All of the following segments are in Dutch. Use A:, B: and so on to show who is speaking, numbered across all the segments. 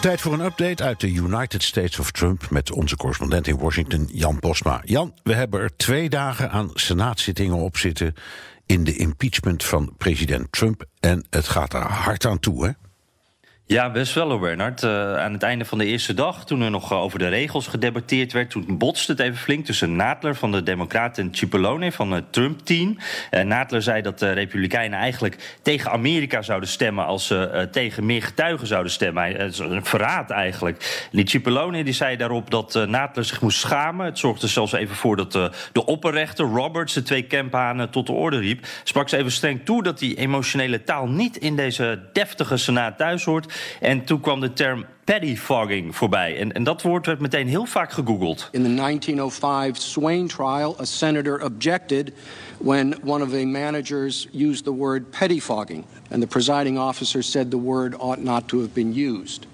A: Tijd voor een update uit de United States of Trump met onze correspondent in Washington, Jan Posma. Jan, we hebben er twee dagen aan senaatzittingen op zitten in de impeachment van president Trump. En het gaat er hard aan toe, hè?
B: Ja, best wel Bernard. Uh, aan het einde van de eerste dag, toen er nog over de regels gedebatteerd werd... toen botste het even flink tussen Nadler van de Democraten en Cipollone van het Trump-team. Uh, Nadler zei dat de Republikeinen eigenlijk tegen Amerika zouden stemmen... als ze tegen meer getuigen zouden stemmen. Het is een verraad eigenlijk. Die Cipollone die zei daarop dat Nadler zich moest schamen. Het zorgde zelfs even voor dat de opperrechter Roberts... de twee campanen tot de orde riep. Sprak ze even streng toe dat die emotionele taal niet in deze deftige senaat thuis hoort... En toen kwam de term pettyfogging voorbij. En, en dat woord werd meteen heel vaak gegoogeld.
C: In the 1905 Swain trial, a senator objected when one of the managers used the word pettyfogging. And the presiding officer said the word ought not to have been used.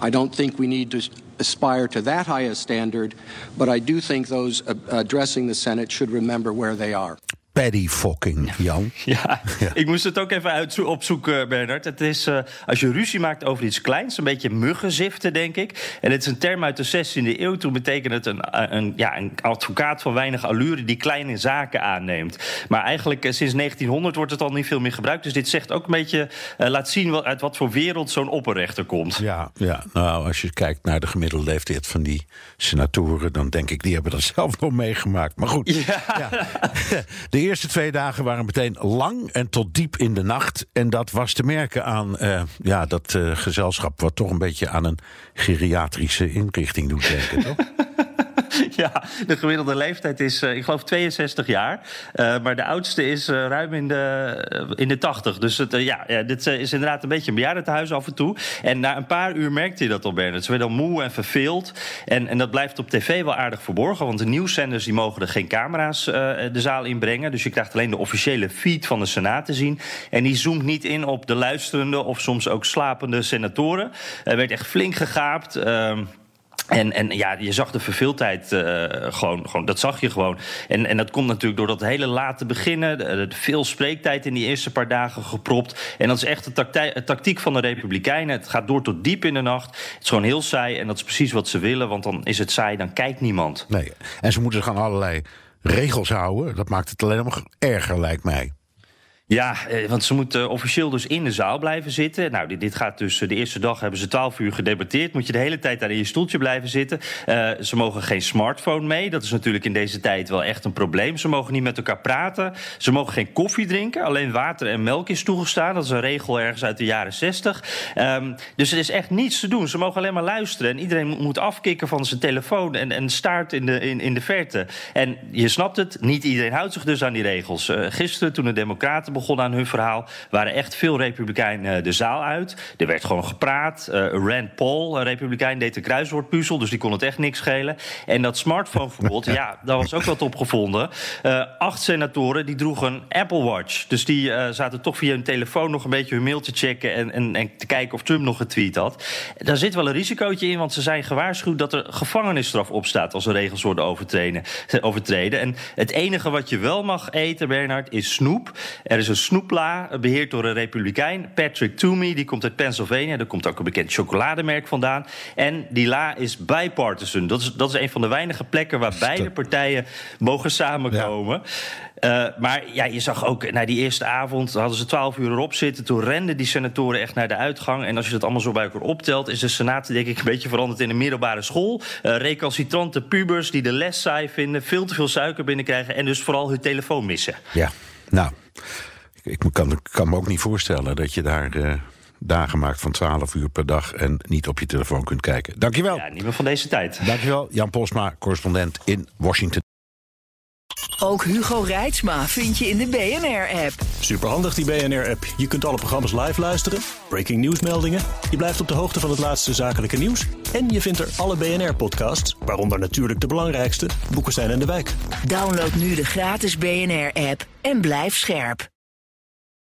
C: I don't think we need to aspire to that high a standard, but I do think those addressing the Senate should remember where they are.
A: Paddyfocking, Jan.
B: Ja, ja, ik moest het ook even uit opzoeken, Bernard. Het is uh, als je ruzie maakt over iets kleins, een beetje muggenziften, denk ik. En het is een term uit de 16e eeuw. Toen betekent het een, een, ja, een advocaat van weinig allure die kleine zaken aanneemt. Maar eigenlijk uh, sinds 1900 wordt het al niet veel meer gebruikt. Dus dit zegt ook een beetje, uh, laat zien wat, uit wat voor wereld zo'n opperrechter komt.
A: Ja, ja, nou, als je kijkt naar de gemiddelde leeftijd van die senatoren, dan denk ik, die hebben dat zelf nog meegemaakt. Maar goed,
B: ja.
A: Ja. de eerste twee dagen waren meteen lang en tot diep in de nacht. En dat was te merken aan uh, ja, dat uh, gezelschap... wat toch een beetje aan een geriatrische inrichting doet denken, toch?
B: Ja, de gemiddelde leeftijd is, uh, ik geloof, 62 jaar. Uh, maar de oudste is uh, ruim in de, in de 80. Dus het, ja, dit is inderdaad een beetje een bejaardentehuis af en toe. En na een paar uur merkte je dat al, Bernard. Ze werden al moe en verveeld. En, en dat blijft op tv wel aardig verborgen. Want de nieuwszenders die mogen er geen camera's de zaal inbrengen. Dus je krijgt alleen de officiële feed van de Senaat te zien. En die zoomt niet in op de luisterende of soms ook slapende senatoren. Er werd echt flink gegaapt. Uh, en, en ja, je zag de verveeldheid uh, gewoon, gewoon, dat zag je gewoon. En, en dat komt natuurlijk door dat hele late beginnen. Veel spreektijd in die eerste paar dagen gepropt. En dat is echt de tactij, tactiek van de Republikeinen. Het gaat door tot diep in de nacht. Het is gewoon heel saai en dat is precies wat ze willen. Want dan is het saai, dan kijkt niemand.
A: Nee, en ze moeten zich aan allerlei regels houden. Dat maakt het alleen maar erger, lijkt mij.
B: Ja, want ze moeten officieel dus in de zaal blijven zitten. Nou, dit, gaat dus. De eerste dag hebben ze twaalf uur gedebatteerd. Moet je de hele tijd daar in je stoeltje blijven zitten. Uh, ze mogen geen smartphone mee. Dat is natuurlijk in deze tijd wel echt een probleem. Ze mogen niet met elkaar praten. Ze mogen geen koffie drinken. Alleen water en melk is toegestaan. Dat is een regel ergens uit de jaren zestig. Um, dus er is echt niets te doen. Ze mogen alleen maar luisteren. En iedereen moet afkicken van zijn telefoon en, en staart in de, in, in de verte. En je snapt het, niet iedereen houdt zich dus aan die regels. Gisteren, toen de Democraten begonnen aan hun verhaal, waren echt veel Republikeinen de zaal uit. Er werd gewoon gepraat. Uh, Rand Paul, een Republikein, deed de kruiswoordpuzzel, dus die kon het echt niks schelen. En dat smartphoneverbod, ja, daar was ook wat op gevonden. Uh, acht senatoren die droegen een Apple Watch. Dus die uh, zaten toch via hun telefoon nog een beetje hun mail te checken en, en, en te kijken of Trump nog getweet had. Daar zit wel een risicootje in, want ze zijn gewaarschuwd dat er gevangenisstraf op staat als er regels worden overtreden. overtreden. En het enige wat je wel mag eten, Bernard, is snoep. Er is een snoepla, beheerd door een republikein, Patrick Toomey. Die komt uit Pennsylvania. Daar komt ook een bekend chocolademerk vandaan. En die la is bipartisan. Dat is, dat is een van de weinige plekken waar beide partijen mogen samenkomen. Ja. Uh, maar ja, je zag ook na die eerste avond, hadden ze twaalf uur erop zitten. Toen renden die senatoren echt naar de uitgang. En als je dat allemaal zo bij elkaar optelt, is de Senaat denk ik een beetje veranderd in een middelbare school. Uh, recalcitrante pubers die de les saai vinden, veel te veel suiker binnenkrijgen en dus vooral hun telefoon missen.
A: Ja, nou, ik kan, kan me ook niet voorstellen dat je daar. Uh dagen maakt van 12 uur per dag en niet op je telefoon kunt kijken. Dankjewel.
B: Ja, niet meer van deze tijd.
A: Dankjewel, Jan Posma, correspondent in Washington.
D: Ook Hugo Reitsma vind je in de BNR-app.
E: Superhandig die BNR-app. Je kunt alle programma's live luisteren, breaking nieuwsmeldingen. Je blijft op de hoogte van het laatste zakelijke nieuws. En je vindt er alle BNR-podcasts, waaronder natuurlijk de belangrijkste, Boeken zijn in de wijk.
D: Download nu de gratis BNR-app en blijf scherp.